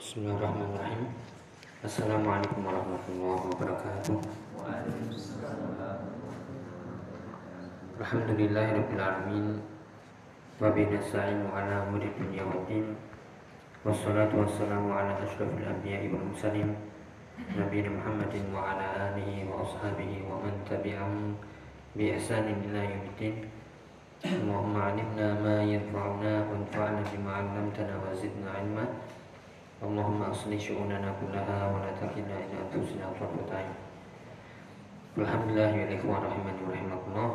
Bismillahirrahmanirrahim. Assalamualaikum warahmatullahi wabarakatuh. Alhamdulillahirabbil alamin. Wa bihi nasta'inu ala umuri dunya waddin. Wassalatu wassalamu ala asyrafil anbiya'i wal mursalin nabiyina Muhammadin wa ala alihi wa ashabihi wa man tabi'ahum bi ihsanin ila yaumiddin. Allahumma 'allimna ma yanfa'una wanfa'na bima 'allamtana wa zidna Allahumma asli anfusina tarfat ain. Alhamdulillah ya ikhwan rahimani wa rahimakumullah.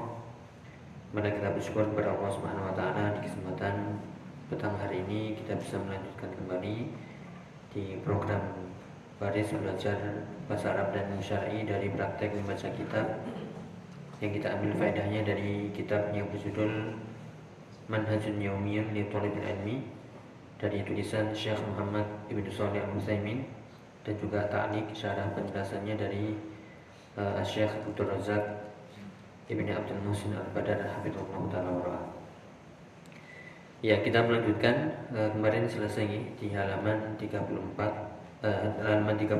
Mari kita bersyukur kepada Allah Subhanahu wa taala di kesempatan petang hari ini kita bisa melanjutkan kembali di program baris belajar bahasa Arab dan syar'i dari praktek membaca kitab yang kita ambil faedahnya dari kitab yang berjudul Manhajun Yaumiyun li Thalibil Ilmi dari tulisan Syekh Muhammad Ibn Salih Al dan juga ta'liq syarah penjelasannya dari uh, Syekh Abdul Razak Ibn Abdul Muhsin Al Badar Hafizullah Ta'ala Ya, kita melanjutkan uh, kemarin selesai di halaman 34 uh, halaman 33.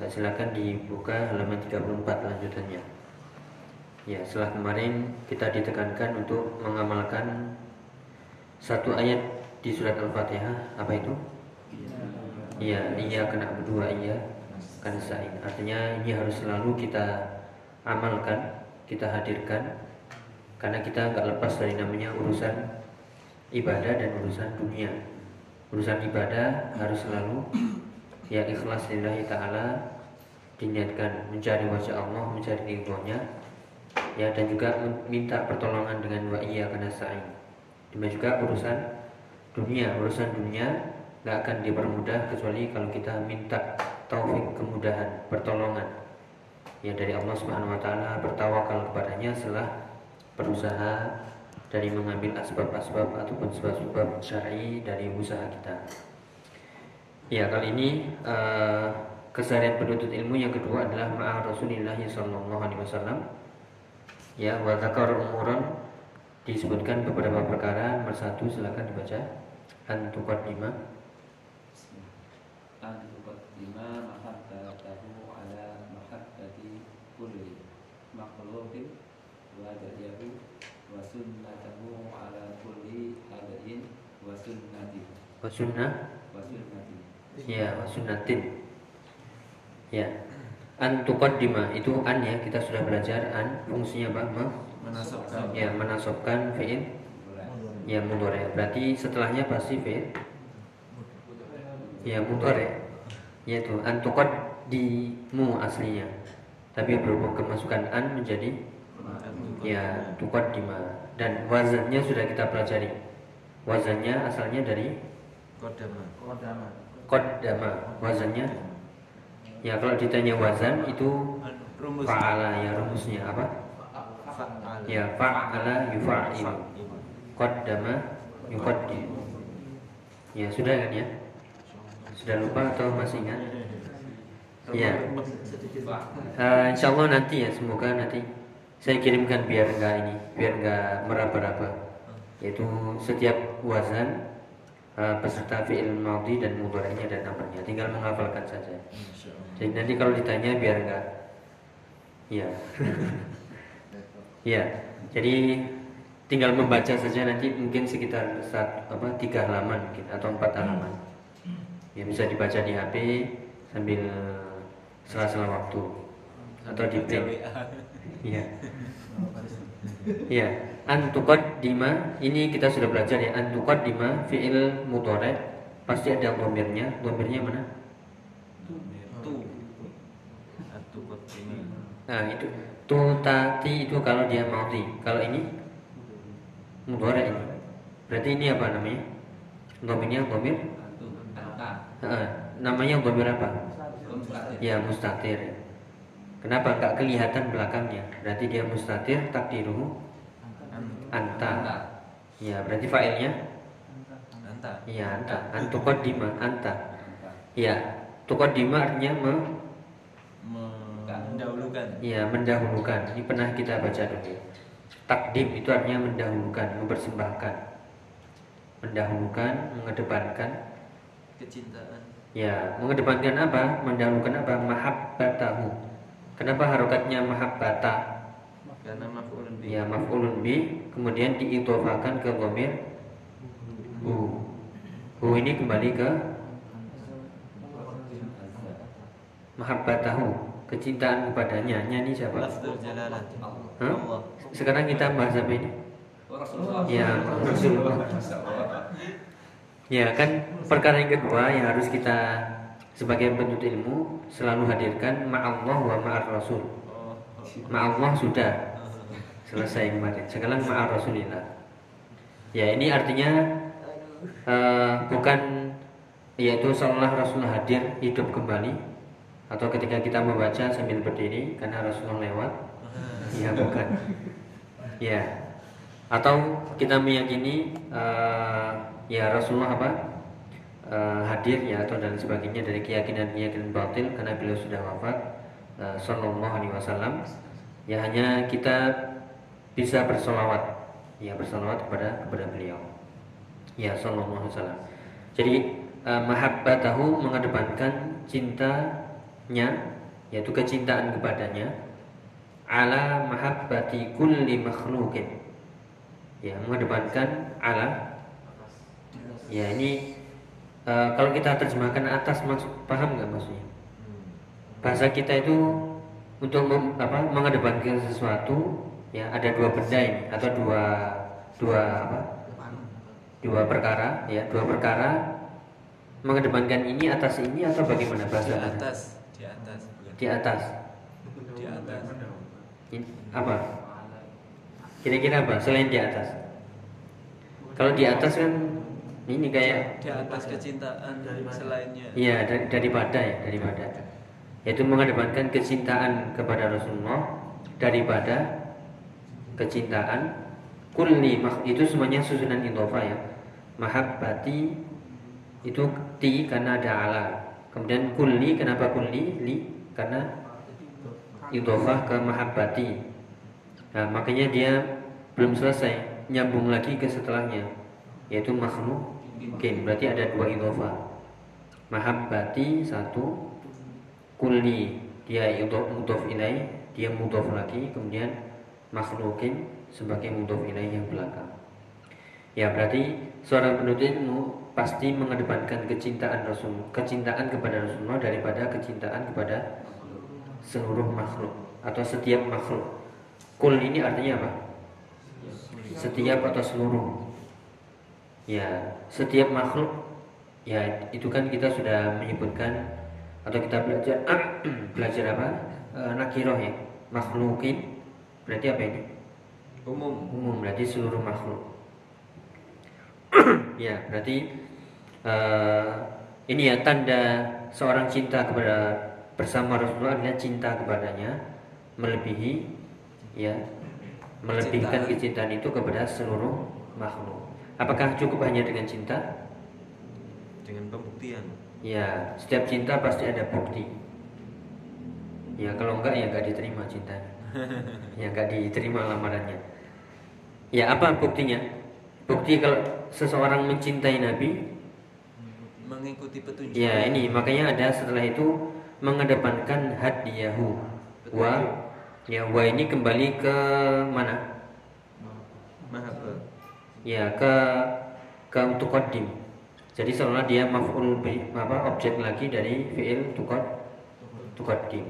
Uh, silakan dibuka halaman 34 lanjutannya. Ya, setelah kemarin kita ditekankan untuk mengamalkan satu ayat di surat Al-Fatihah apa itu? Iya, iya kena berdua iya kan sain. Artinya ini harus selalu kita amalkan, kita hadirkan karena kita nggak lepas dari namanya urusan ibadah dan urusan dunia. Urusan ibadah harus selalu ya ikhlas lillahi taala diniatkan mencari wajah Allah, mencari ridhonya ya dan juga minta pertolongan dengan wa iya karena sain. Demikian juga urusan dunia urusan dunia nggak akan dipermudah kecuali kalau kita minta taufik kemudahan pertolongan ya dari Allah Subhanahu Wa Taala bertawakal kepadanya setelah berusaha dari mengambil asbab-asbab ataupun sebab-sebab syar'i dari usaha kita. Ya kali ini uh, keseharian penuntut ilmu yang kedua adalah ma'a Rasulullah Sallallahu Alaihi Wasallam. Ya wa umuran disebutkan beberapa perkara. Nomor satu silakan dibaca an tuqaddima an tuqaddima mahabbatahu ala mahabbati kulli makhluqin wa hadayahu wa sunnatahu ala kulli hadayin wa sunnati. Wa sunnah? Wa sunnati. Ya wa sunnatin. Ya. An tuqaddima itu an ya kita sudah belajar an. Fungsinya apa? Menasabkan. Ya menasabkan fi'il Ya. Mudore. Berarti setelahnya pasti fi'il. Ya. Mudore. Yaitu antukot di mu aslinya. Tapi berhubung kemasukan an menjadi ya tukot ma. Dan wazannya sudah kita pelajari. Wazannya asalnya dari kodama. Kodama. Kodama. Wazannya? Ya kalau ditanya wazan itu rumus fa'ala ya rumusnya. Apa? Fa'ala. Ya fa'ala yufa'ilu qaddama yuqaddim. Ya, sudah kan ya? Sudah lupa atau masih ingat? Ya. Uh, insya Allah nanti ya, semoga nanti saya kirimkan biar enggak ini, biar enggak meraba-raba. Yaitu setiap wazan uh, peserta fi'il madhi dan mudhari'nya dan amrnya, tinggal menghafalkan saja. Jadi nanti kalau ditanya biar enggak ya. ya. Jadi tinggal membaca saja nanti mungkin sekitar saat, apa tiga halaman mungkin atau empat halaman. Ya bisa dibaca di HP sambil sela-sela waktu. Atau di print ya ya antukot dima ini kita sudah belajar ya. Antukot dima fiil mutore pasti ada domirnya. Domirnya mana? Nah itu. Tu tati itu kalau dia mau kalau ini ini. Berarti ini apa namanya? Domirnya domir? Uh, namanya domir apa? Ya mustatir. Kenapa nggak kelihatan belakangnya? Berarti dia mustatir takdiruhu anta. Ya berarti failnya anta. Ya anta. Antukodima anta. Ya tukodima artinya me mendahulukan. Ya mendahulukan. Ini pernah kita baca dulu. Takdim itu artinya mendahulukan, mempersembahkan Mendahulukan, mengedepankan kecintaan Ya, mengedepankan apa? Mendahulukan apa? Mahabbatahu. Kenapa harokatnya mahabbata? karena maf'ulun bi Ya, maf'ulun bi, kemudian diidhofakan ke dhamir hu. Hu ini kembali ke mahabbatahu, kecintaan kepadanya. Nyanyi siapa? Allah Sekarang kita bahas apa ini? Ya, Rasulullah. Ya kan perkara yang kedua yang harus kita sebagai penuntut ilmu selalu hadirkan ma'allah wa ma'ar rasul. Ma'allah sudah selesai kemarin. Sekarang ma'ar rasulillah. Ya ini artinya eh, bukan yaitu seolah Rasulullah hadir hidup kembali atau ketika kita membaca sambil berdiri karena Rasulullah lewat. Ya bukan. Ya. Atau kita meyakini eh, ya Rasulullah apa? eh, hadir ya atau dan sebagainya dari keyakinan-keyakinan batil karena beliau sudah wafat eh, sallallahu alaihi wasallam. Ya hanya kita bisa bersolawat ya bersolawat kepada kepada beliau. Ya sallallahu alaihi wasallam. Jadi eh, mahabbatahu mengedepankan cintanya yaitu kecintaan kepadanya ala mahabbati kulli makhluqin. Ya mengedepankan ala. Ya ini eh, kalau kita terjemahkan atas maksud paham nggak maksudnya? Bahasa kita itu untuk mem- apa, mengedepankan sesuatu ya ada dua benda ini atau dua dua apa? Dua perkara ya dua perkara mengedepankan ini atas ini atau bagaimana bahasa? Atas di atas. Bukan di atas. Di atas. Apa? Kira-kira apa? Selain di atas. Kalau di atas kan ini kayak di atas kecintaan selainnya. Iya dari, daripada ya daripada yaitu mengedepankan kecintaan kepada Rasulullah daripada kecintaan kulli mak itu semuanya susunan idhofa ya. Mahabbati itu ti karena ada ala kemudian kulli kenapa kulli? Li karena idhofah ke mahabbati. Nah makanya dia belum selesai nyambung lagi ke setelahnya yaitu makhluk berarti ada dua idhofah. Mahabbati satu kulli dia mudhof mudhof ilaih dia mudhof lagi kemudian makhlukin sebagai mudhof ilaih yang belakang. Ya berarti seorang penuntut ilmu pasti mengedepankan kecintaan Rasul kecintaan kepada Rasulullah daripada kecintaan kepada seluruh makhluk atau setiap makhluk. Kul ini artinya apa? Setiap atau seluruh. Ya setiap makhluk ya itu kan kita sudah menyebutkan atau kita belajar belajar apa? E, nakiroh ya makhlukin. Berarti apa ini? Umum. Umum berarti seluruh makhluk. Ya berarti eh, ini ya tanda seorang cinta kepada bersama Rasulullah adalah cinta kepadanya melebihi ya melebihkan kecintaan. itu kepada seluruh makhluk. Apakah cukup hanya dengan cinta? Dengan pembuktian. Ya setiap cinta pasti ada bukti. Ya kalau enggak ya enggak diterima cintanya. Ya enggak diterima lamarannya. Ya apa buktinya? Bukti kalau seseorang mencintai Nabi mengikuti petunjuk. Ya ini makanya ada setelah itu mengedepankan hadiyahu. Wa ya wa ini kembali ke mana? Mahabbah ya ke ke tuqaddim jadi seolah dia maf'ul apa objek lagi dari fi'il tuqad tuqaddim.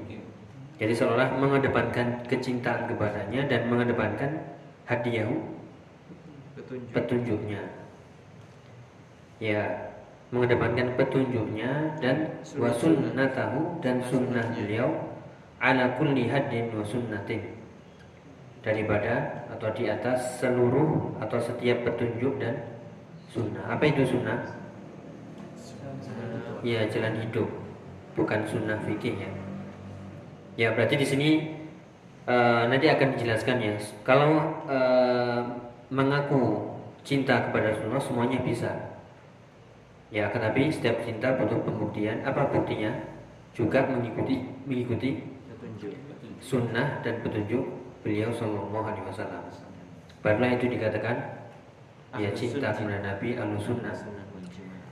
Jadi seolah mengedepankan kecintaan kepadanya dan mengedepankan hadiyahu petunjuk. petunjuknya. Ya mengedepankan petunjuknya dan wa sunnatahu dan sunnah beliau ala kulli haddin wa sunnatin. Daripada atau di atas seluruh atau setiap petunjuk dan sunnah. Apa itu sunnah? Ya jalan hidup. Bukan sunnah fikih ya. Ya berarti di sini eh, nanti akan dijelaskan ya. Kalau eh, mengaku cinta kepada Rasulullah semuanya bisa ya tetapi setiap cinta butuh pembuktian. Apa buktinya? Juga mengikuti mengikuti petunjuk. sunnah dan petunjuk beliau Shallallahu Alaihi Wasallam. Barulah itu dikatakan ya cinta kepada Nabi al sunnah.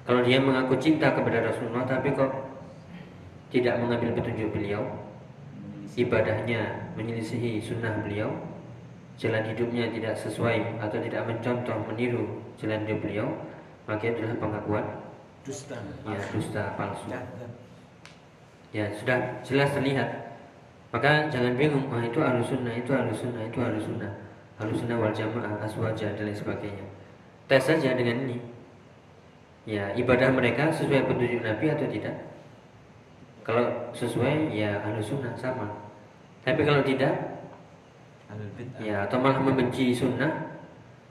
Kalau dia mengaku cinta kepada Rasulullah tapi kok tidak mengambil petunjuk beliau, ibadahnya menyelisihi sunnah beliau, jalan hidupnya tidak sesuai atau tidak mencontoh meniru jalan hidup beliau, maka itu adalah pengakuan Dusta. ya dusta palsu. Kadzab. Ya sudah jelas terlihat. Maka jangan bingung, wah itu ahlu sunnah, itu ahlu sunnah, itu ahlu sunnah, ahlu sunnah wal jamaah, aswaja dan lain sebagainya. Tes saja dengan ini. Ya ibadah mereka sesuai petunjuk Nabi atau tidak? Kalau sesuai ya ahlu sunnah sama. Tapi kalau tidak, ya atau malah membenci sunnah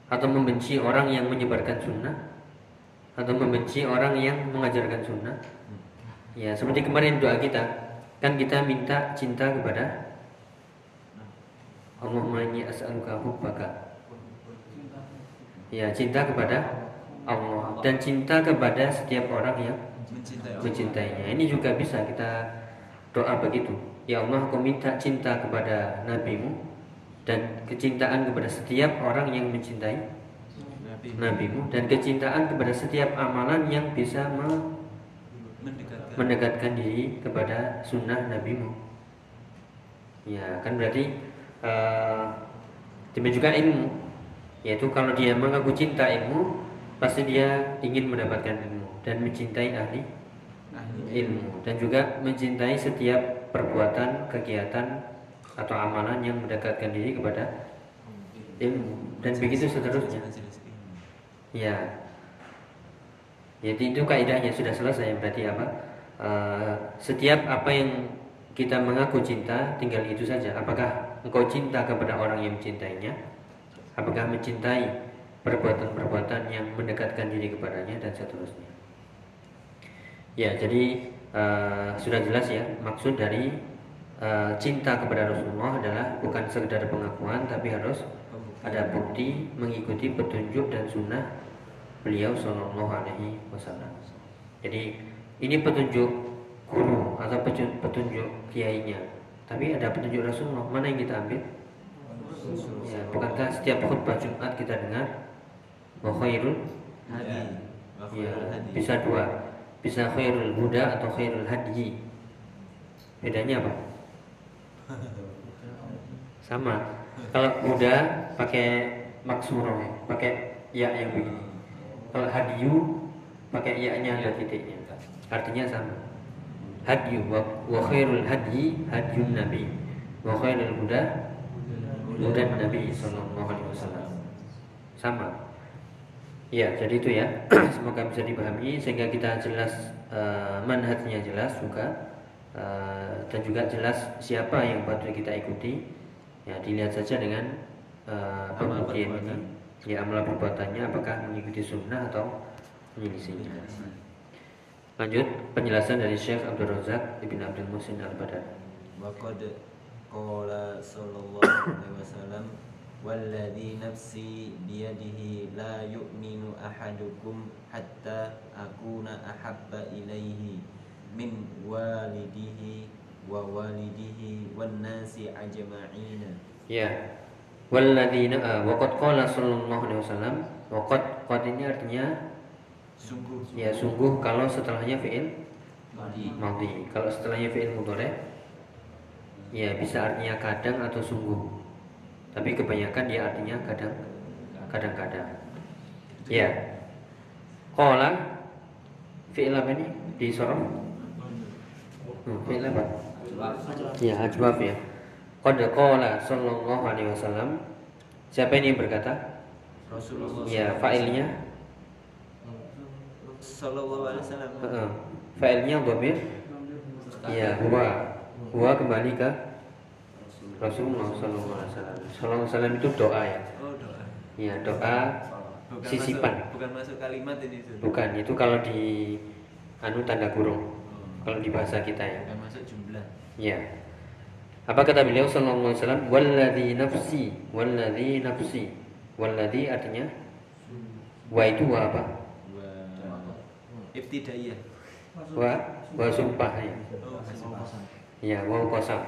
atau membenci orang yang menyebarkan sunnah atau membenci orang yang mengajarkan sunnah. Ya seperti kemarin doa kita. Kan kita minta cinta kepada Allahumma inni as'aluka hubbaka ya cinta kepada Allah dan cinta kepada setiap orang yang mencintainya. ini juga bisa kita doa begitu. Ya Allah aku minta cinta kepada nabimu dan kecintaan kepada setiap orang yang mencintai Nabi nabimu dan kecintaan kepada setiap amalan yang bisa me- mendekatkan. mendekatkan diri kepada sunnah nabimu ya kan berarti eh, demikian juga ilmu. Yaitu kalau dia mengaku cinta ilmu pasti dia ingin mendapatkan ilmu dan mencintai ahli ilmu. Dan juga mencintai setiap perbuatan kegiatan atau amalan yang mendekatkan diri kepada ilmu. dan begitu seterusnya. Ya. Jadi itu kaidahnya sudah selesai berarti apa? Eh, setiap apa yang kita mengaku cinta tinggal itu saja. Apakah engkau cinta kepada orang yang mencintainya? Apakah mencintai perbuatan-perbuatan yang mendekatkan diri kepadanya dan seterusnya. Ya, jadi eh, sudah jelas ya maksud dari eh, cinta kepada Rasulullah adalah bukan sekedar pengakuan tapi harus ada bukti mengikuti petunjuk dan sunnah beliau Shallallahu Alaihi Wasallam. Jadi ini petunjuk guru atau petunjuk, kiainya. Tapi ada petunjuk Rasulullah mana yang kita ambil? Ya, bukankah setiap khutbah Jumat kita dengar wa khairul Hadi. Ya, hadi. bisa dua, bisa khairul huda atau khairul hadyi. Bedanya apa? Sama. Kalau huda pakai maksurah, pakai ya yang begini. Kalau hadiyu pakai ya-nya ada titiknya. Artinya sama. Hadyu wa, wa khairul hadyi hadyun nabi wa khairul huda hudan nabi sallallahu alaihi wasallam. Sama. Ya, jadi itu ya. Semoga bisa dipahami sehingga kita jelas eh, manhajnya jelas juga eh, dan juga jelas siapa yang patut kita ikuti. Ya, dilihat saja dengan eh, Amal pembuktian ini. perbuatan. Ya, amal perbuatannya apakah mengikuti sunnah atau menyelisihinya. Lanjut penjelasan dari Syekh Abdul Razak Ibn Abdul Musin Al-Badar. وقد قال صلى الله عليه وسلم والذي نفسي بيده لا يؤمن أحدكم حتى أكون أحب إليه من والده ووالده والناس أجمعين Ya. Walladzina uh, waqad qala sallallahu alaihi wasallam waqad qad ini artinya sungguh ya sungguh kalau setelahnya fi'il Madi. madhi. Kalau setelahnya fi'il mudhari ya bisa artinya kadang atau sungguh. Tapi kebanyakan dia artinya kadang kadang-kadang. Ya. Qala fi'il apa ini? Di sorof? Hmm, fi'il apa? Ya, ajwab ya. Qad qala sallallahu alaihi wasallam. Siapa ini yang berkata? Rasulullah Ya, fa'ilnya Sallallahu alaihi wasallam Heeh. Fa'ilnya dhamir Ya, huwa. Huwa kembali ke Rasulullah sallallahu alaihi wasallam. Sallallahu alaihi wasallam itu doa ya. Oh doa Ya, doa Bukan sisipan. masuk, bukan masuk kalimat ini Sun. Bukan, itu kalau di anu tanda kurung. Oh, Kalau di bahasa kita ya. bukan masuk jumlah Ya. Apa kata beliau sallallahu alaihi wasallam? Walladzi nafsi, walladzi nafsi. Walladzi artinya wa itu wa apa? ibtidaiyah Wa wa sumpah ya. Ya, wa qasam.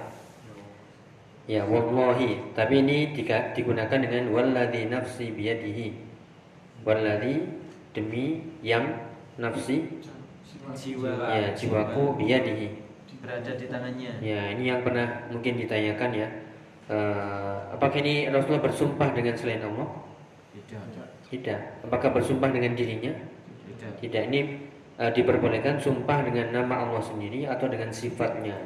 Ya, wallahi. Tapi ini digunakan dengan walladzi nafsi biyadihi. Walladzi demi yang nafsi Jiwa ya jiwaku biyadihi berada di tangannya. ya ini yang pernah mungkin ditanyakan ya Eh, apakah ini Rasulullah bersumpah dengan selain Allah Tidak. tidak apakah bersumpah dengan dirinya Tidak. tidak ini eh, diperbolehkan sumpah dengan nama Allah sendiri atau dengan sifatnya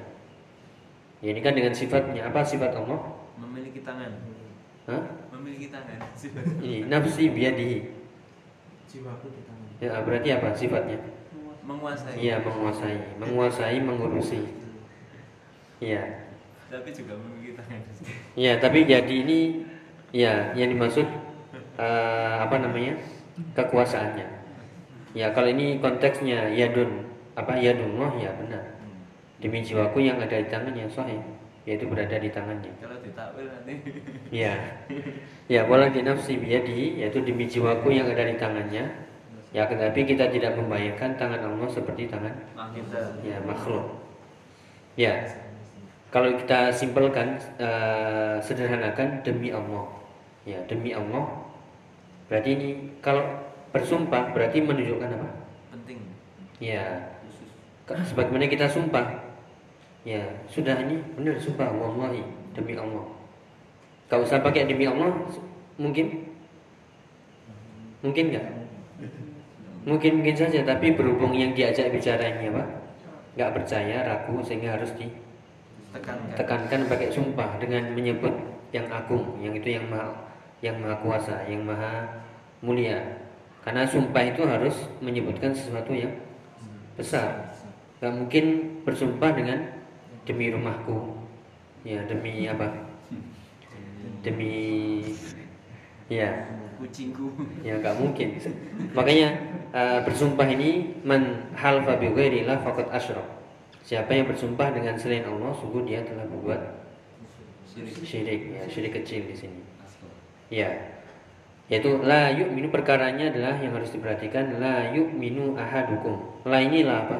ya, ini kan dengan sifatnya apa sifat Allah Memiliki tangan. Hah? Memiliki tangan. ini nafsi biyadihi jiwaku di tangan ya berarti apa sifatnya Menguasai. Iya menguasai, menguasai, mengurusi. Iya, Tapi juga memiliki tangan. iya. Tapi jadi ini, ya yang dimaksud eh, apa namanya kekuasaannya. Ya kalau ini konteksnya yadun apa yadunullah ya benar. Demi jiwaku yang ada di tangannya sahih, yaitu berada di tangannya. Kalau ditakwil nanti. Ya, ya boleh dinafsi biyadi yaitu demi jiwaku yang ada di tangannya. Ya tetapi kita tidak membayangkan tangan Allah seperti tangan ya makhluk. Ya, kalau kita simpelkan eh, sederhanakan demi Allah. Ya, demi Allah. Berarti ini kalau bersumpah berarti menunjukkan apa? Penting. Ya, sebagaimana kita sumpah. Ya, sudah ini benar sumpah wallahi demi Allah. Kau usah pakai demi Allah mungkin mungkin nggak? Mungkin mungkin saja, tapi berhubung yang diajak bicaranya apa? Nggak percaya, ragu sehingga harus Tekankan. ditekankan pakai sumpah dengan menyebut yang agung, yang itu yang maha yang maha kuasa, yang maha mulia. Karena sumpah itu harus menyebutkan sesuatu yang besar. Gak mungkin bersumpah dengan demi rumahku, ya demi apa? Demi ya Kucingku. ya nggak mungkin. Makanya eh, bersumpah ini man halfa bi ghairillah faqad asyrak. Siapa yang bersumpah dengan selain Allah sungguh dia telah berbuat Syirik. syirik. Ya syirik kecil di sini. Ya. Yaitu la yu'minu perkaranya adalah yang harus diperhatikan la yu'minu ahadukum. La inilah apa?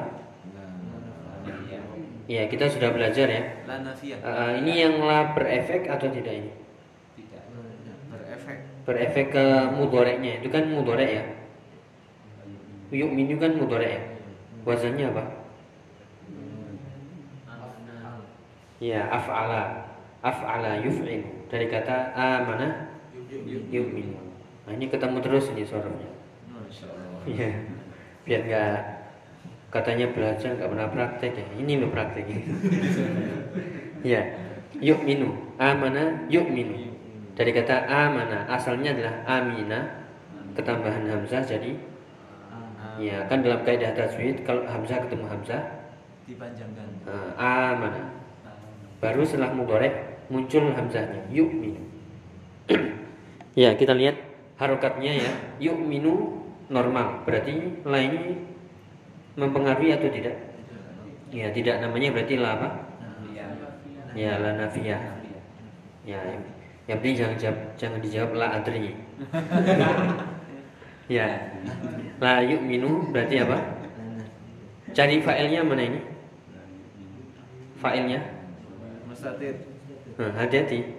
Ya kita sudah belajar ya. Eh, ini yang la berefek atau tidak ini berefek. ke mudoreknya. Itu kan mudorek ya? Yu'minu kan mudorek ya? Wazannya apa? Ya af'ala. Af'ala yuf'il. Dari kata amana yu'minu. Nah ini ketemu terus ini sorofnya. Iya. Biar nggak katanya belajar nggak pernah praktek ya. Ini lo prakteknya. Ya yu'minu. Amana yu'minu dari kata amana asalnya adalah amina ketambahan hamzah jadi ya kan dalam kaidah tajwid kalau hamzah ketemu hamzah Dipanjangkan. eh, amana. Baru setelah mudorek muncul hamzahnya yu'minu. Ya kita lihat harokatnya ya. Yu'minu normal. Berarti la ini mempengaruhi atau tidak? Ya tidak namanya berarti la apa? Ya la nafiyah. Ya yang, penting jangan jawab, jangan dijawab la adri. Ya. La yu'minu berarti apa? Cari failnya mana ini? Failnya? Mustatir. Nah, hati-hati.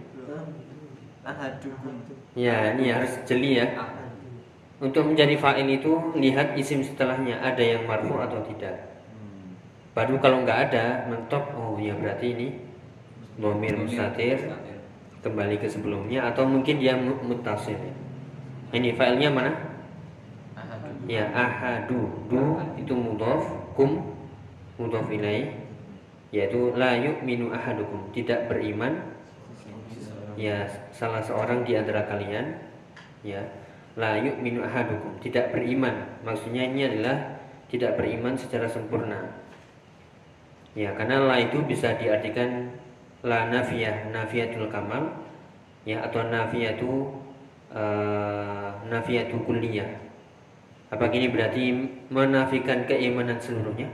Ahadukum. ya ini harus jeli ya. Untuk menjadi fa'il itu lihat isim setelahnya ada yang marfu atau tidak. Hmm. baru kalau nggak ada mentok oh ya berarti ini domir mustatir kembali ke sebelumnya atau mungkin dia mu- muttasil ini failnya mana? Ahadukum. ya ahadu. Du itu mudhof kum mudhof ilaih. Yaitu la yu'minu ahadukum. Tidak beriman. Ya salah seorang di antara kalian. Ya la yu'minu ahadukum. Tidak beriman. Maksudnya ini adalah tidak beriman secara sempurna. Ya karena la itu bisa diartikan la nafiyah nafiyatul kamal ya atau nafiyatu uh, nafiyatu kulliyah apa gini berarti menafikan keimanan seluruhnya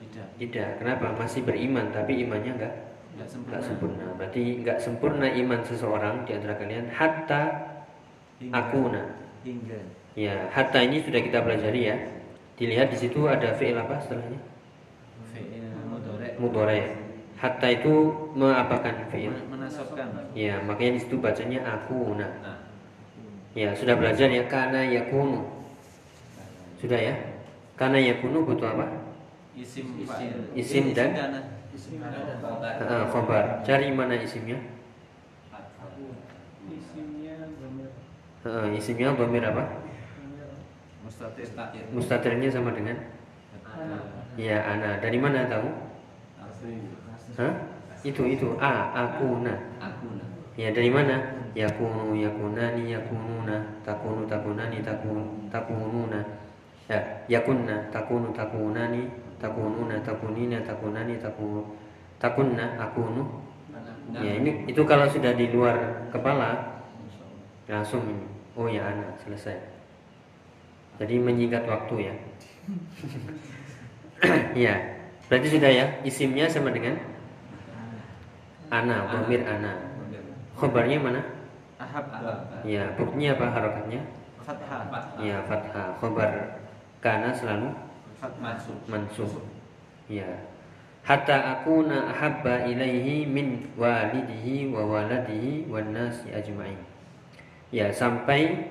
Tidak. tidak kenapa masih beriman tapi imannya enggak Tidak sempurna. Enggak sempurna. Berarti enggak sempurna iman seseorang di antara kalian hatta Hingga. akuna. Hingga. Ya, hatta ini sudah kita pelajari ya. Dilihat di situ ada fi'il apa setelahnya? Fi'il mudhari'. Mudhari. Hatta itu mengapakan fi'il? Men- Menasabkan. Ya, makanya di situ bacanya akuna. Nah. Ya, sudah belajar ya kana yakunu. Sudah ya? Karena yakunu butuh apa? Isim Isim. dan-. Isim Ah, khobar. Cari mana isimnya? Ah, isimnya domir apa? Mustatir. Mustatirnya sama dengan? Ya, ana. Dari mana tahu? Hah? Itu itu a akuna. Ya dari mana? Yakunu yakunani yakununa takunu takunani takun takununa. Ya, yakunna takunu takunani takununa takunina takunani takun takunna akunu. Ya ini itu kalau sudah di luar kepala langsung ini. Oh ya anak selesai. Jadi menyingkat waktu ya. ya, berarti sudah ya. Isimnya sama dengan ana, domir ana. Khobarnya mana? Ahabba. Ya, buktinya apa harokatnya? Fathah. Ya, fathah. Khobar kana selalu Fathah. mansub. Ya. Hatta akuna ahabba ilaihi min walidihi wa waladihi wan nasi ajma'in. Ya, sampai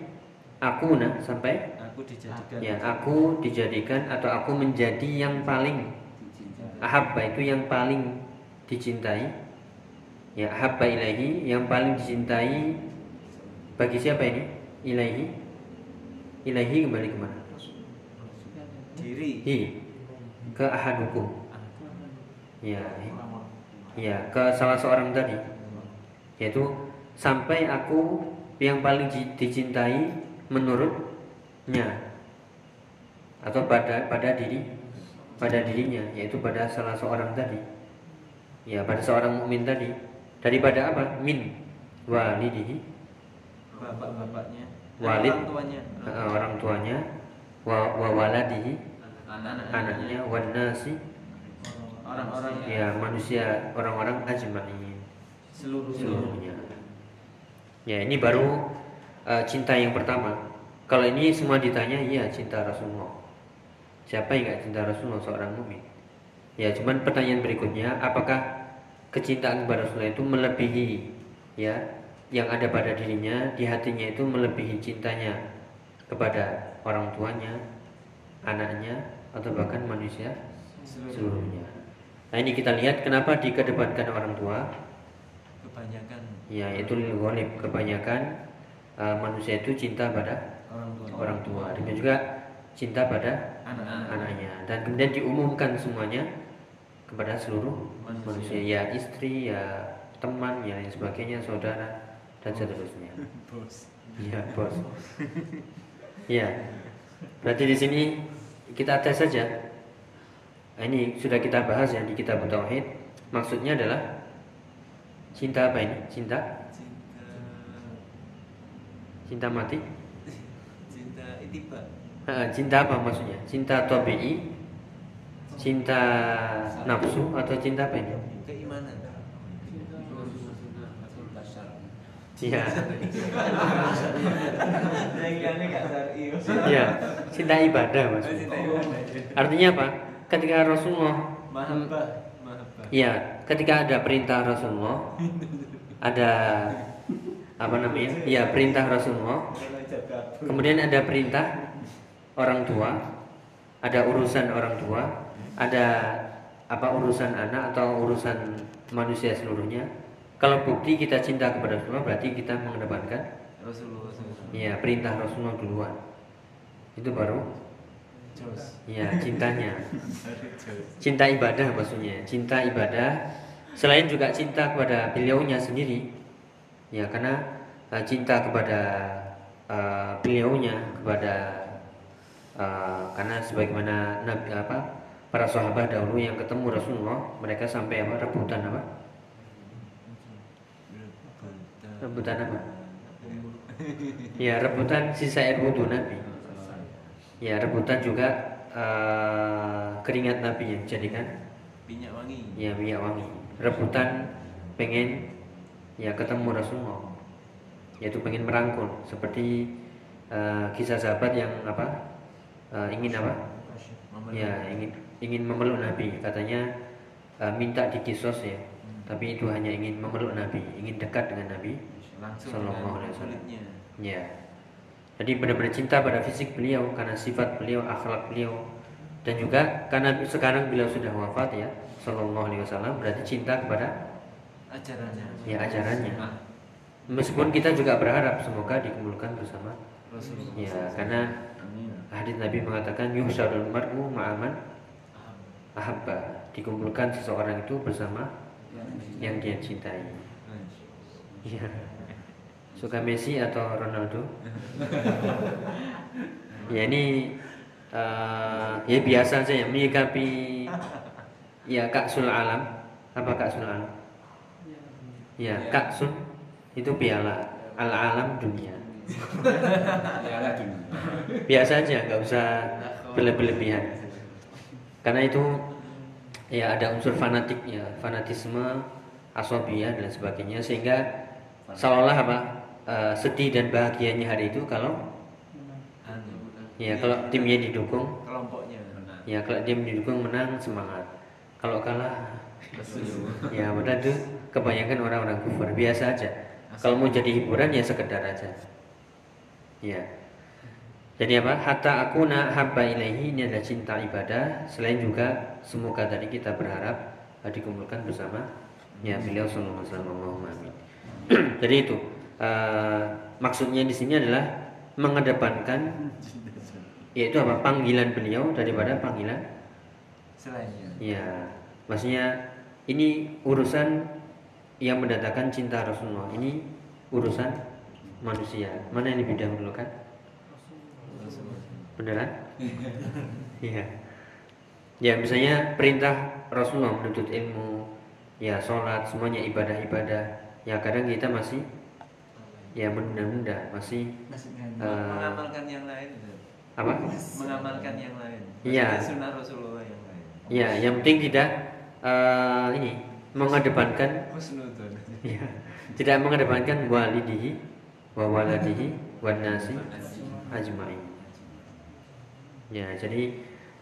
akuna sampai Aku dijadikan. ya aku dijadikan atau aku menjadi yang paling ahabba itu yang paling dicintai ya ahabba ilahi yang paling dicintai bagi siapa ini? Ilahi ilahi kembali ke mana Diri. hi ke ahadukum ya ya ke salah seorang tadi. Yaitu sampai aku yang paling di- dicintai menurutnya. Atau pada pada diri pada dirinya. Yaitu pada salah seorang tadi. Ya pada seorang mukmin tadi daripada apa? Min. Walidihi. Bapak-bapaknya. Walid. Orang tuanya. orang tuanya. Wa, wa waladihi. Anak-anaknya. anaknya. Wan nasi. Orang-orang. Ya manusia orang-orang ajma'in. Seluruh seluruhnya. Ya ini baru eh, cinta yang pertama. Kalau ini semua ditanya iya cinta Rasulullah. Siapa yang gak cinta Rasulullah? Seorang mukmin ya cuman pertanyaan berikutnya apakah kecintaan kepada Rasulullah itu melebihi ya yang ada pada dirinya di hatinya itu melebihi cintanya kepada orang tuanya anaknya atau bahkan manusia seluruhnya nah ini kita lihat kenapa dikedepankan orang tua kebanyakan Ya, itu ghalib. Kebanyakan uh, manusia itu cinta pada orang tua. orang tua. Demikian juga cinta pada Anak-anak. anaknya. Dan kemudian diumumkan semuanya kepada seluruh Manusia. manusia. Ya istri, ya teman, ya lain sebagainya, saudara dan seterusnya. Bos. Iya, bos. Iya. Berarti di sini kita tes saja. Nah, ini sudah kita bahas ya di kitab tauhid. Maksudnya adalah cinta apa ini? Cinta Cinta cinta mati? cinta itiba. Cinta apa maksudnya? Cinta tabii, cinta nafsu atau cinta apa ini? Keimanan. Iya, iya, cinta ibadah maksudnya. Cinta ibadah. Artinya apa? Ketika Rasulullah, iya, ketika ada perintah Rasulullah, ada apa namanya? Iya, perintah Rasulullah. Kemudian ada perintah orang tua, ada urusan orang tua, ada apa urusan anak atau urusan manusia seluruhnya. Kalau bukti kita cinta kepada Rasulullah berarti kita mengedepankan Rasulullah SAW. ya perintah Rasulullah duluan. Itu baru Jos. ya cintanya. Cinta ibadah maksudnya. Cinta ibadah selain juga cinta kepada beliaunya sendiri. Ya karena uh, cinta kepada uh, beliaunya kepada uh, karena sebagaimana nabi apa para sahabat dahulu yang ketemu Rasulullah mereka sampai apa? Rebutan apa? Rebutan apa? Ya rebutan sisa air wudhu Nabi. Ya rebutan juga uh, keringat Nabi yang dijadikan Minyak wangi. ya minyak wangi. Rebutan pengen ya ketemu Rasulullah. Yaitu pengen merangkul. Seperti uh, kisah sahabat yang apa? Uh, ingin apa? Ya ingin ingin memeluk Nabi katanya uh, minta dikisos ya tapi itu hanya ingin memeluk Nabi ingin dekat dengan Nabi dengan alaihi wasallam. ya jadi benar-benar cinta pada fisik beliau karena sifat beliau akhlak beliau Dan juga karena sekarang beliau sudah wafat ya, Sallallahu Alaihi Wasallam berarti cinta kepada Ajarannya. ya ajarannya. Ah, Meskipun kita juga berharap semoga dikumpulkan bersama. Rasulullah. Ya karena hadis Nabi mengatakan yuhsyarul mar'u ma'aman ahabba dikumpulkan seseorang itu bersama yang dia cintai. Iya. Suka Messi atau Ronaldo? ya ini eh, ya biasa saja menyikapi ya kaksul alam. Apa kaksul alam? Ya kaksul itu piala al alam dunia. Biasa aja, nggak usah berlebihan. Karena itu ya ada unsur fanatik ya, fanatisme, asobia dan sebagainya. Sehingga seolah apa eh, sedih dan bahagianya hari itu kalau Anu. ya kalau timnya didukung. Kelompoknya. ya kalau dia didukung menang semangat. Kalau kalah ya padahal itu kebanyakan orang-orang kufur. Biasa aja. Kalau mau jadi hiburan ya sekedar aja. Ya jadi apa hatta aku na habba ilaihi ini adalah cinta ibadah selain juga semoga tadi kita berharap dikumpulkan bersama ya beliau sallallahu alaihi amin jadi itu eh, maksudnya di sini adalah mengedepankan yaitu apa panggilan beliau daripada panggilan Selainnya. Ya, maksudnya ini urusan yang mendatangkan cinta Rasulullah. Ini urusan manusia. Mana yang lebih dahulu kan? Beneran? Iya. Ya, misalnya perintah Rasulullah menuntut ilmu, ya sholat, semuanya ibadah-ibadah. Ya kadang kita masih ya menunda-nunda, masih eh, mengamalkan yang lain. apa? Mengamalkan yang lain. Iya. Sunnah Rasulullah yang lain. Ya, yang penting tidak eh, ini mengedepankan ya, tidak mengedepankan walidihi wa waladihi wan nasi ajmain. Ya, jadi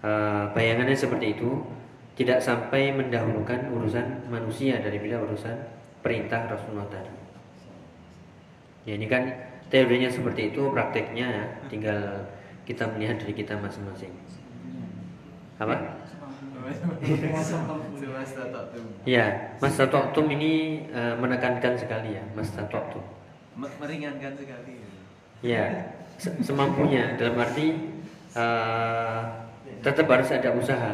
eh, bayangannya seperti itu tidak sampai mendahulukan urusan manusia daripada urusan perintah Rasulullah tadi. Ya, ini kan teorinya seperti itu, prakteknya ya, tinggal kita melihat dari kita masing-masing. Apa? Ya, Mas Tatoktum ini eh, menekankan sekali ya, Mas Tatoktum. Me- Meringankan sekali. Ya, se- semampunya dalam arti eh, tetap harus ada usaha.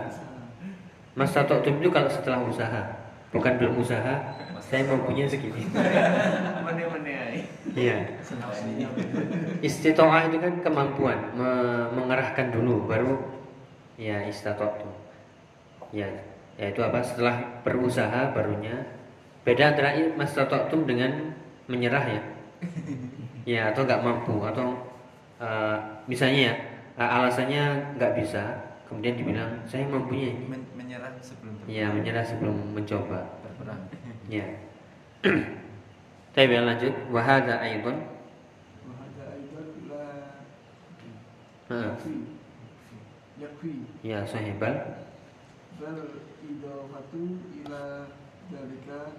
Mas Tatoktum itu kalau setelah usaha, bukan belum usaha, saya mampunya segini. Mene-mene ai. Iya. Istitoah itu kan kemampuan me- mengerahkan dulu, baru ya istitoah Ya, yaitu apa? Setelah berusaha barunya beda antara mas tatoktum dengan menyerah ya. Ya atau nggak mampu atau eh, misalnya ya alasannya nggak bisa. Kemudian dibilang saya mempunyai. Men menyerah sebelum berperang. ya menyerah sebelum mencoba. Berperang. Ya saya lanjut wahada aidon wahada aidon la yakfi. Ya sahibal. Bal idawatu ila dalika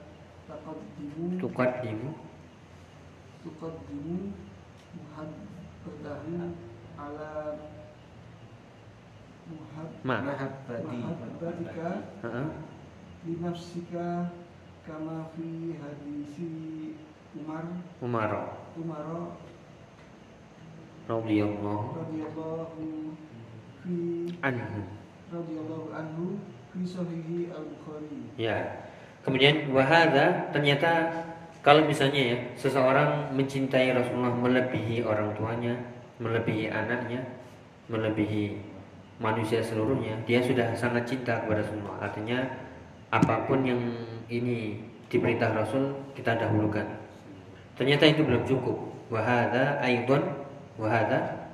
taqaddimu tuqaddimu tuqaddimu muhaddatahu ala muhab Ma. mahabbati. Mahabbatika li nafsika kama fi hadisi Umar. Umar. Umar. Radhiyallahu radhiyallahu fi anhu. Radhiyallahu anhu fi sahihi al-Bukhari. Ya. Kemudian wahada ternyata kalau misalnya ya seseorang mencintai Rasulullah melebihi orang tuanya melebihi anaknya, melebihi manusia seluruhnya, dia sudah sangat cinta kepada Rasulullah. Artinya apa pun yang ini diperintah Rasul kita dahulukan. Ternyata itu belum cukup. Wahada aidon wahada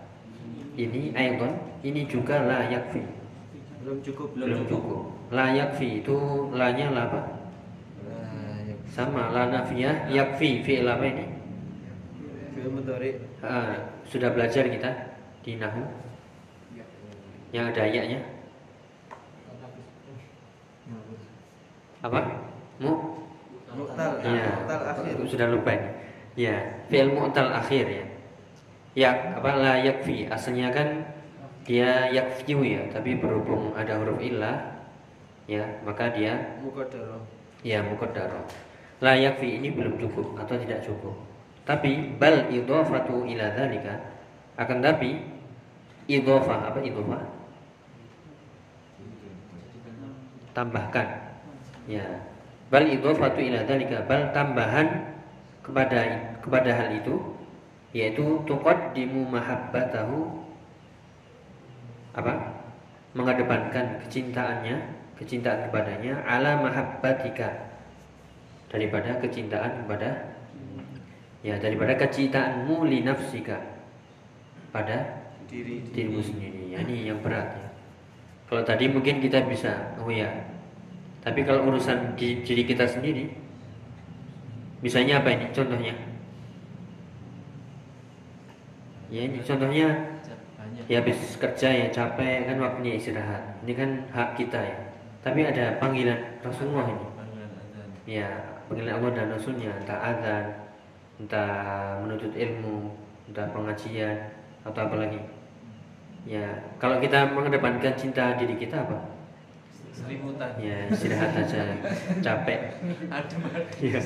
ini aidon ini juga la yakfi. Belum cukup, Belum cukup. La yakfi itu lanya la apa? Sama la nafiyah yakfi fi'il apa ini? Fi'il mudhari. Ah, sudah belajar kita di nahu yang ada ayatnya apa? Mu? Mu'tal, Ya, mu'tal akhir. sudah lupa ini. Ya, fi'il mu'tal akhir ya. Ya, apa la yakfi asalnya kan dia yakfiu ya, tapi berhubung ada huruf illah ya, maka dia Muqaddarah. ya muqaddarah. La yakfi ini belum cukup atau tidak cukup. Tapi bal idhafatu ila dzalika akan tapi idhafah apa idhafah? Tambahkan. Ya. Bal idhafatu ila dzalika bal tambahan kepada kepada hal itu yaitu tuqaddimu mahabbatahu apa? mengedepankan kecintaannya, kecintaan kepadanya ala mahabbatika daripada kecintaan kepada ya daripada kecintaanmu li nafsika pada Diri dirimu sendiri. Ya, ini yang berat ya. Kalau tadi mungkin kita bisa, oh ya. Tapi kalau urusan di diri kita sendiri, misalnya apa ini? Contohnya? Ya ini contohnya ya habis kerja ya capek kan waktunya istirahat. Ini kan hak kita ya. Tapi ada panggilan Rasulullah ini. Ya panggilan Allah dan Rasulnya entah azan, entah menuntut ilmu, entah pengajian atau apa lagi. Ya kalau kita mengedepankan cinta diri kita apa? Selimutan. Ya istirahat aja, capek. Adem. Ya.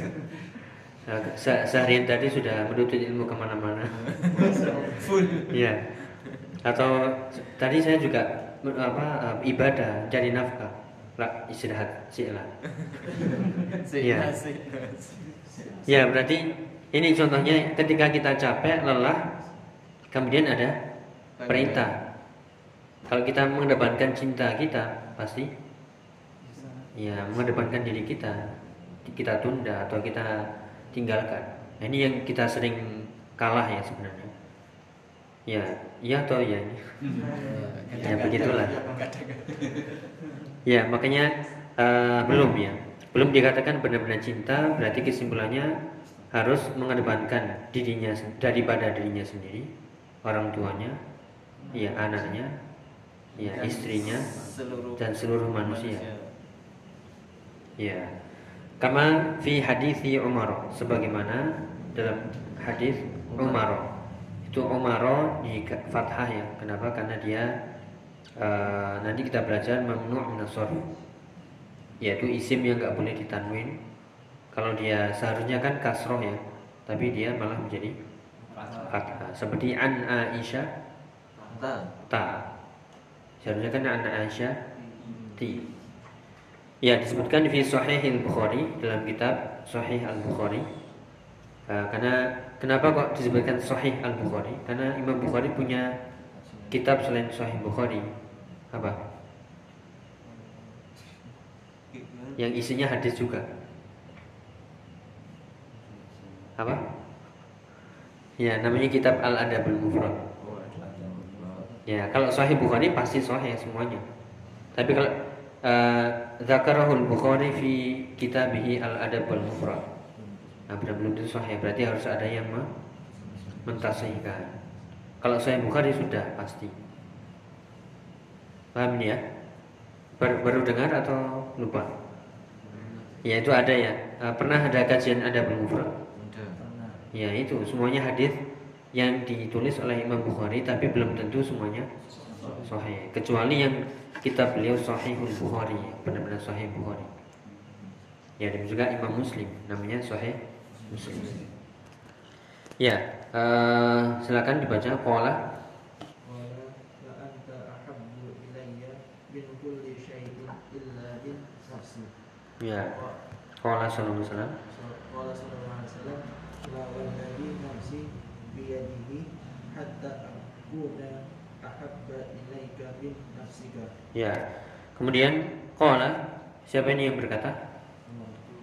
Se- seharian tadi sudah menuntut ilmu ke mana-mana. Full. Iya. Atau tadi saya juga apa ibadah cari nafkah. Lah istirahat sih lah. Asik. Ya berarti ini contohnya ketika kita capek, lelah, kemudian ada perintah. Kalau kita mengedepankan cinta kita, pasti ya mengedepankan diri kita, kita tunda atau kita tinggalkan. Nah, ini yang kita sering kalah ya sebenarnya. Ya, iya atau ya ini. Ya begitulah. Ya makanya eh, belum ya, belum dikatakan benar-benar cinta. Berarti kesimpulannya harus mengedepankan dirinya daripada dirinya sendiri, orang tuanya, ya anaknya, ya istrinya, Seluruh dan seluruh manusia. Ya, kama fi hadithi Umar sebagaimana dalam hadis Umar itu Umar di fathah ya. Kenapa? Karena dia eh, nanti kita belajar mamnu' min yaitu isim yang nggak boleh ditanwin. Kalau dia seharusnya kan kasroh ya, tapi dia malah menjadi fathah. Seperti an Aisyah ta. Seharusnya kan an Aisyah ti. Ya disebutkan di Sahih al Bukhari dalam kitab Sahih al Bukhari. karena kenapa kok disebutkan Sahih al Bukhari? Karena Imam Bukhari punya kitab selain Sahih Bukhari apa? Yang isinya hadis juga. Apa? Ya namanya kitab Al Adabul Mufrad. Ya kalau Sahih Bukhari pasti Sahih semuanya. Tapi kalau uh, Zakarahul Bukhari fi kitabihi Al Adabul Mufrad. Nah belum itu Sahih berarti harus ada yang me- mentasihkan. Kalau Sahih Bukhari sudah pasti. Paham ya? Baru, dengar atau lupa? Ya itu ada ya. Eh, pernah ada kajian Adabul Mufrad. Ya itu semuanya hadis yang ditulis oleh Imam Bukhari tapi belum tentu semuanya sahih. Kecuali yang kita beliau Sahihul Bukhari, benar-benar Sahih Bukhari. Ya dan juga Imam Muslim namanya Sahih Muslim. Ya, uh, silakan dibaca pola Ya, kola sallallahu alaihi wa walladhi nafsi biyadihi hatta akuna ahabba ilaika min nafsika. Ya. Kemudian qala siapa ini yang berkata?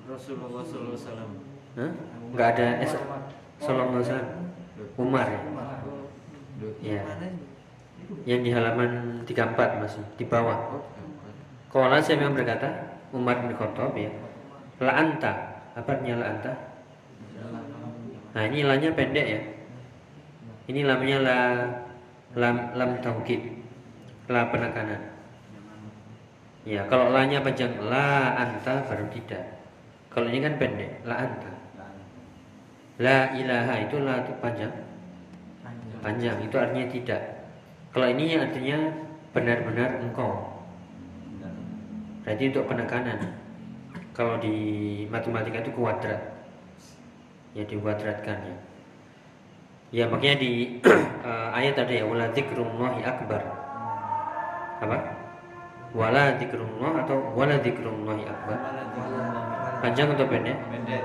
Rasulullah sallallahu alaihi wasallam. Hah? Enggak ada S sallallahu alaihi wasallam. Umar. Ya. ya. ya. Yang di halaman 34 masih di bawah. Qala siapa yang berkata? Umar bin Khattab ya. La anta. Apa nyala la anta? Nah ini lanya pendek ya. Ini lamnya la lam lam taukid. La penekanan. Ya kalau lanya panjang la anta baru tidak. Kalau ini kan pendek la anta. La ilaha itu la itu panjang. Panjang itu artinya tidak. Kalau ini artinya benar-benar engkau. Berarti untuk penekanan. Kalau di matematika itu kuadrat. Ya dikuadratkan ya. Ya makanya di eh, ayat ada ya wala dzikrullahi akbar. Apa? Wala dzikrullah atau wala dzikrullahi akbar. Panjang atau pendek? Pendek.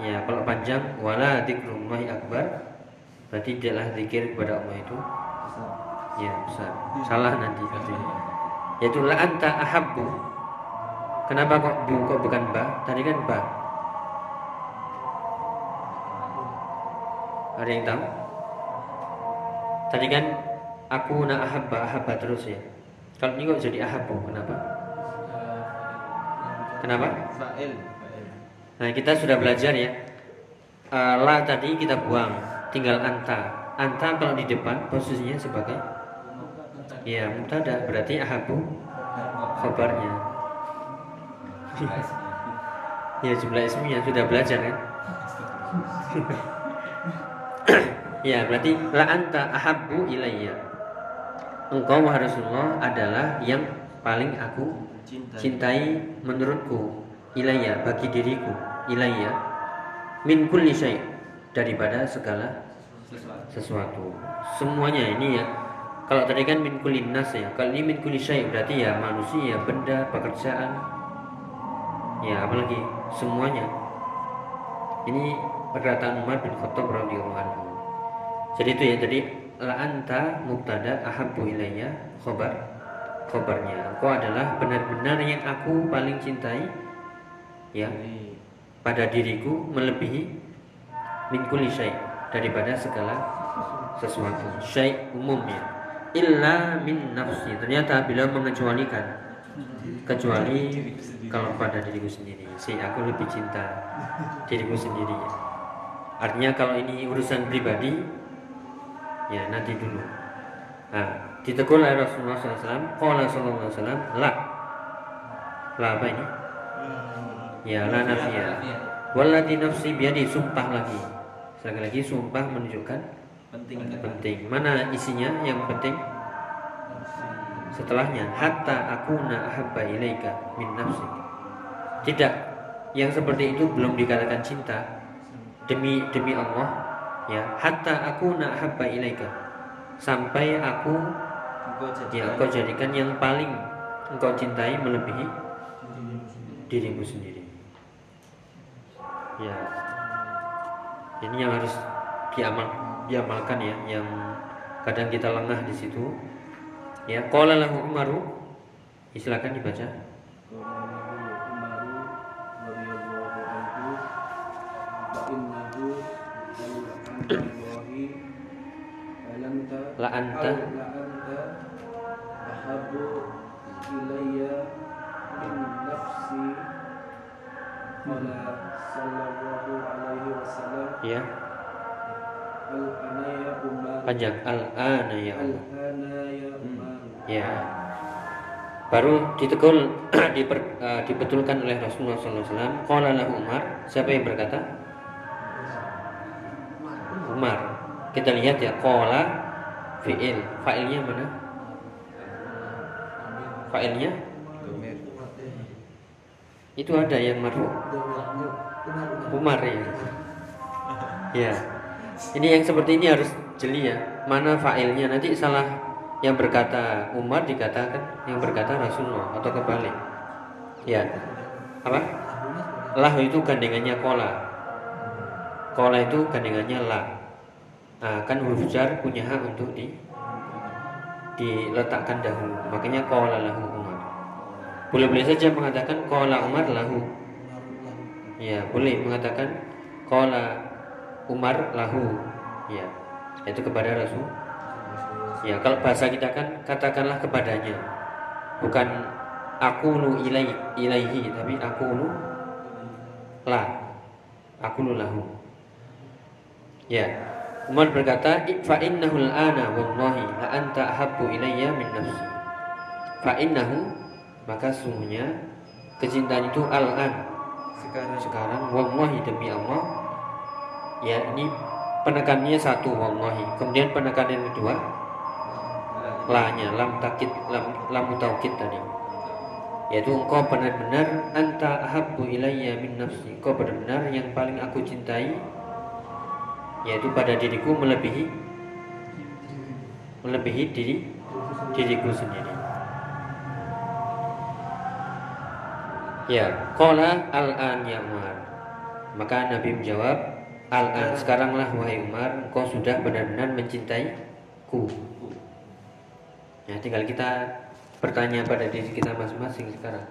Ya, kalau panjang wala dzikrullahi akbar berarti tidaklah zikir kepada Allah itu ya besar. Salah nanti artinya. Yaitu la anta ahabbu. Kenapa kok bu kok bukan ba? Tadi kan ba. Ada yang tahu? Tadi kan aku na ahabba ahabba terus ya. Kalau ini kok jadi ahabbu, kenapa? Kenapa? Nah kita sudah belajar ya Eh, La tadi kita buang Tinggal anta Anta kalau di depan posisinya sebagai Ya mubtada Berarti ahabu Khobarnya Ya jumlah isminya sudah belajar kan Ya berarti La anta ahabu ilayya. Engkau wahai Rasulullah adalah yang paling aku Cinta. cintai menurutku ilayya bagi diriku ilayya min kulli syai daripada segala Sesuatu. sesuatu. Semuanya ini ya. Kalau tadi kan min kulli nas ya kalau ini min kulli syai berarti ya manusia benda pekerjaan. Ya apalagi semuanya. Ini perkataan Umar bin Khattab radhiyallahu anhu. Jadi itu ya jadi la anta mubtada ahabbu ilayya khobar khobarnya. Engkau adalah benar-benar yang aku paling cintai ya pada diriku melebihi min kulli syai daripada segala sesuatu. Syai umumnya illa min nafsi. Ternyata bila mengecualikan. Kecuali kalau pada diriku sendiri. Si aku lebih cinta diriku sendiri artinya kalau ini urusan pribadi ya nanti dulu. Nah ditegur oleh Rasulullah SAW Qala sallallahu alaihi wasallam la. La apa ini? Ya la nafiyah Walladhi nafsi biadi sumpah lagi. Sekali lagi sumpah menunjukkan penting. penting. Mana isinya? Yang penting Setelahnya. Hatta akuna ahabba ilaika min nafsi. Tidak. Yang seperti itu belum dikatakan cinta Demi demi Allah Ya Hatta akuna ahabba ilaika Sampai aku Engkau. Ya engkau jadikan yang paling Engkau cintai melebihi dirimu sendiri. Ya, ini yang harus diamal, diamalkan ya, yang kadang kita lengah di situ. Ya, qala lahu Umaru, silakan dibaca. La anta ahabu ilayya min nafsi qala sallallahu alaihi wasallam Ya, al anaya umar panjang al-ana ya al Allah. anaya umar Ya. Baru ditegur diper, eh, dibetulkan oleh Rasulullah SAW. Qala lahu Umar. Siapa yang berkata? Umar. Kita lihat ya. Qala fi'il. Fa'ilnya mana? Fa'ilnya itu ada yang marfu. Umar ya. Ya. Ini yang seperti ini harus jeli ya. Mana fa'ilnya nanti salah yang berkata Umar dikatakan yang berkata Rasulullah atau kebalik. Ya. Apa? Lah itu gandengannya kola. Kola itu gandengannya la. Nah, kan huruf jar punya hak untuk di diletakkan dahulu. Makanya kola lahu Umar. Boleh-boleh saja mengatakan kola Umar lahu. Ya, boleh mengatakan kola Umar lahu. Ya, itu kepada Rasul. Ya, kalau bahasa kita kan katakanlah kepadanya. Bukan aku lu ilai, ilaihi, tapi aku lu la. Aku lu lahu. Ya. Umar berkata, "Fa innahu al-ana wallahi la anta ahabbu ilayya min nafsi." Fa innahu maka sungguhnya kecintaan itu al-an. Sekarang sekarang wallahi demi Allah ya ini penekannya satu wallahi. Kemudian penekanan yang kedua lanya lam takit lam lam taukid tadi. Yaitu engkau benar-benar anta ahabbu ilayya min nafsi. Engkau benar-benar yang paling aku cintai yaitu pada diriku melebihi melebihi diri diriku sendiri. Ya qala al-an ya Umar. Maka Nabi menjawab al-an sekaranglah wahai Umar engkau sudah benar-benar mencintaiku. Ya tinggal kita bertanya pada diri kita masing-masing sekarang.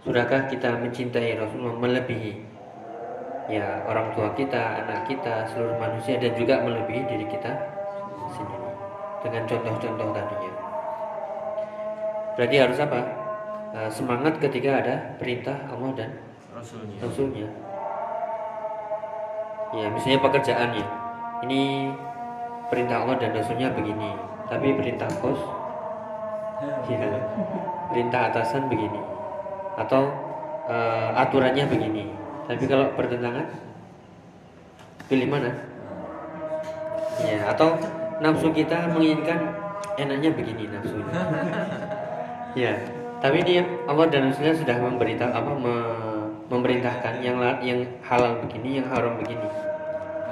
Sudahkah kita mencintai Rasulullah melebihi ya orang tua kita, anak kita, seluruh manusia dan juga melebihi diri kita sendiri dengan contoh-contoh tadinya. Berarti harus apa? Eh, semangat ketika ada perintah Allah dan Rasulnya. Rasulnya. Ya, misalnya pekerjaannya. Ini perintah Allah dan Rasulnya begini, tapi perintah bos, ya, perintah atasan begini, atau eh, aturannya begini. Tapi kalau bertentangan, pilih mana? Ya, atau nafsu kita menginginkan enaknya begini nafsunya. ya, tapi dia Allah dan Rasulnya sudah memberitahu apa me- memerintahkan yang yang halal begini, yang haram begini.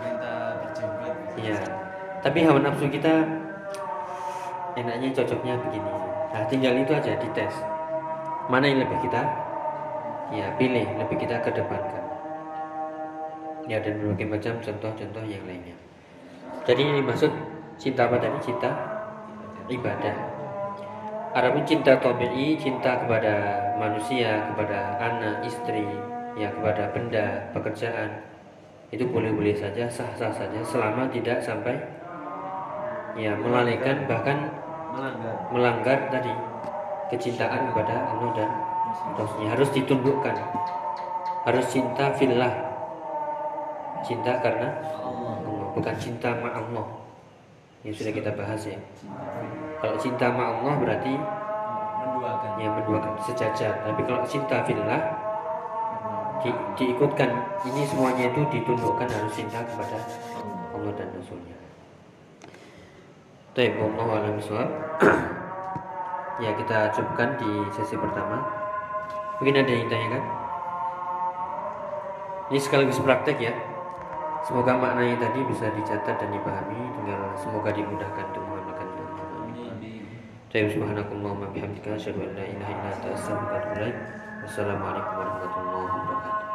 Perintah berjenggot. Ya, tapi hawa nafsu kita enaknya cocoknya begini. Nah, tinggal itu aja dites. Mana yang lebih kita ya pilih, lebih kita kedepankan. Ya dan berbagai macam contoh-contoh yang lainnya. Jadi ini maksud cinta apa tadi? Cinta ibadah. Adapun cinta tabi'i, cinta kepada manusia, kepada anak, istri, ya kepada benda, pekerjaan, itu boleh-boleh saja, sah-sah saja, selama tidak sampai ya melalaikan bahkan Melanggar. melanggar tadi kecintaan kepada Allah dan Rasulnya harus ditundukkan, harus cinta fillah, cinta karena Allah. Allah, bukan cinta ma Allah yang sudah kita bahas ya. Kalau cinta ma Allah berarti Menduakan. yang menduakan sejajar, tapi kalau cinta fillah di, diikutkan ini semuanya itu ditundukkan harus cinta kepada Allah dan Rasulnya. Baik, wallahu a'lam ya kita cukupkan di sesi pertama. Mungkin ada yang tanyakan? Ini sekaligus praktek ya. Semoga maknanya tadi bisa dicatat dan dipahami. Tinggal semoga dimudahkan untuk mengamalkan. Amin. Tayyib subhanakallahumma bihamdika asyhadu an la ilaha illa anta astaghfiruka wa atubu ilaik. Wassalamualaikum warahmatullahi wabarakatuh.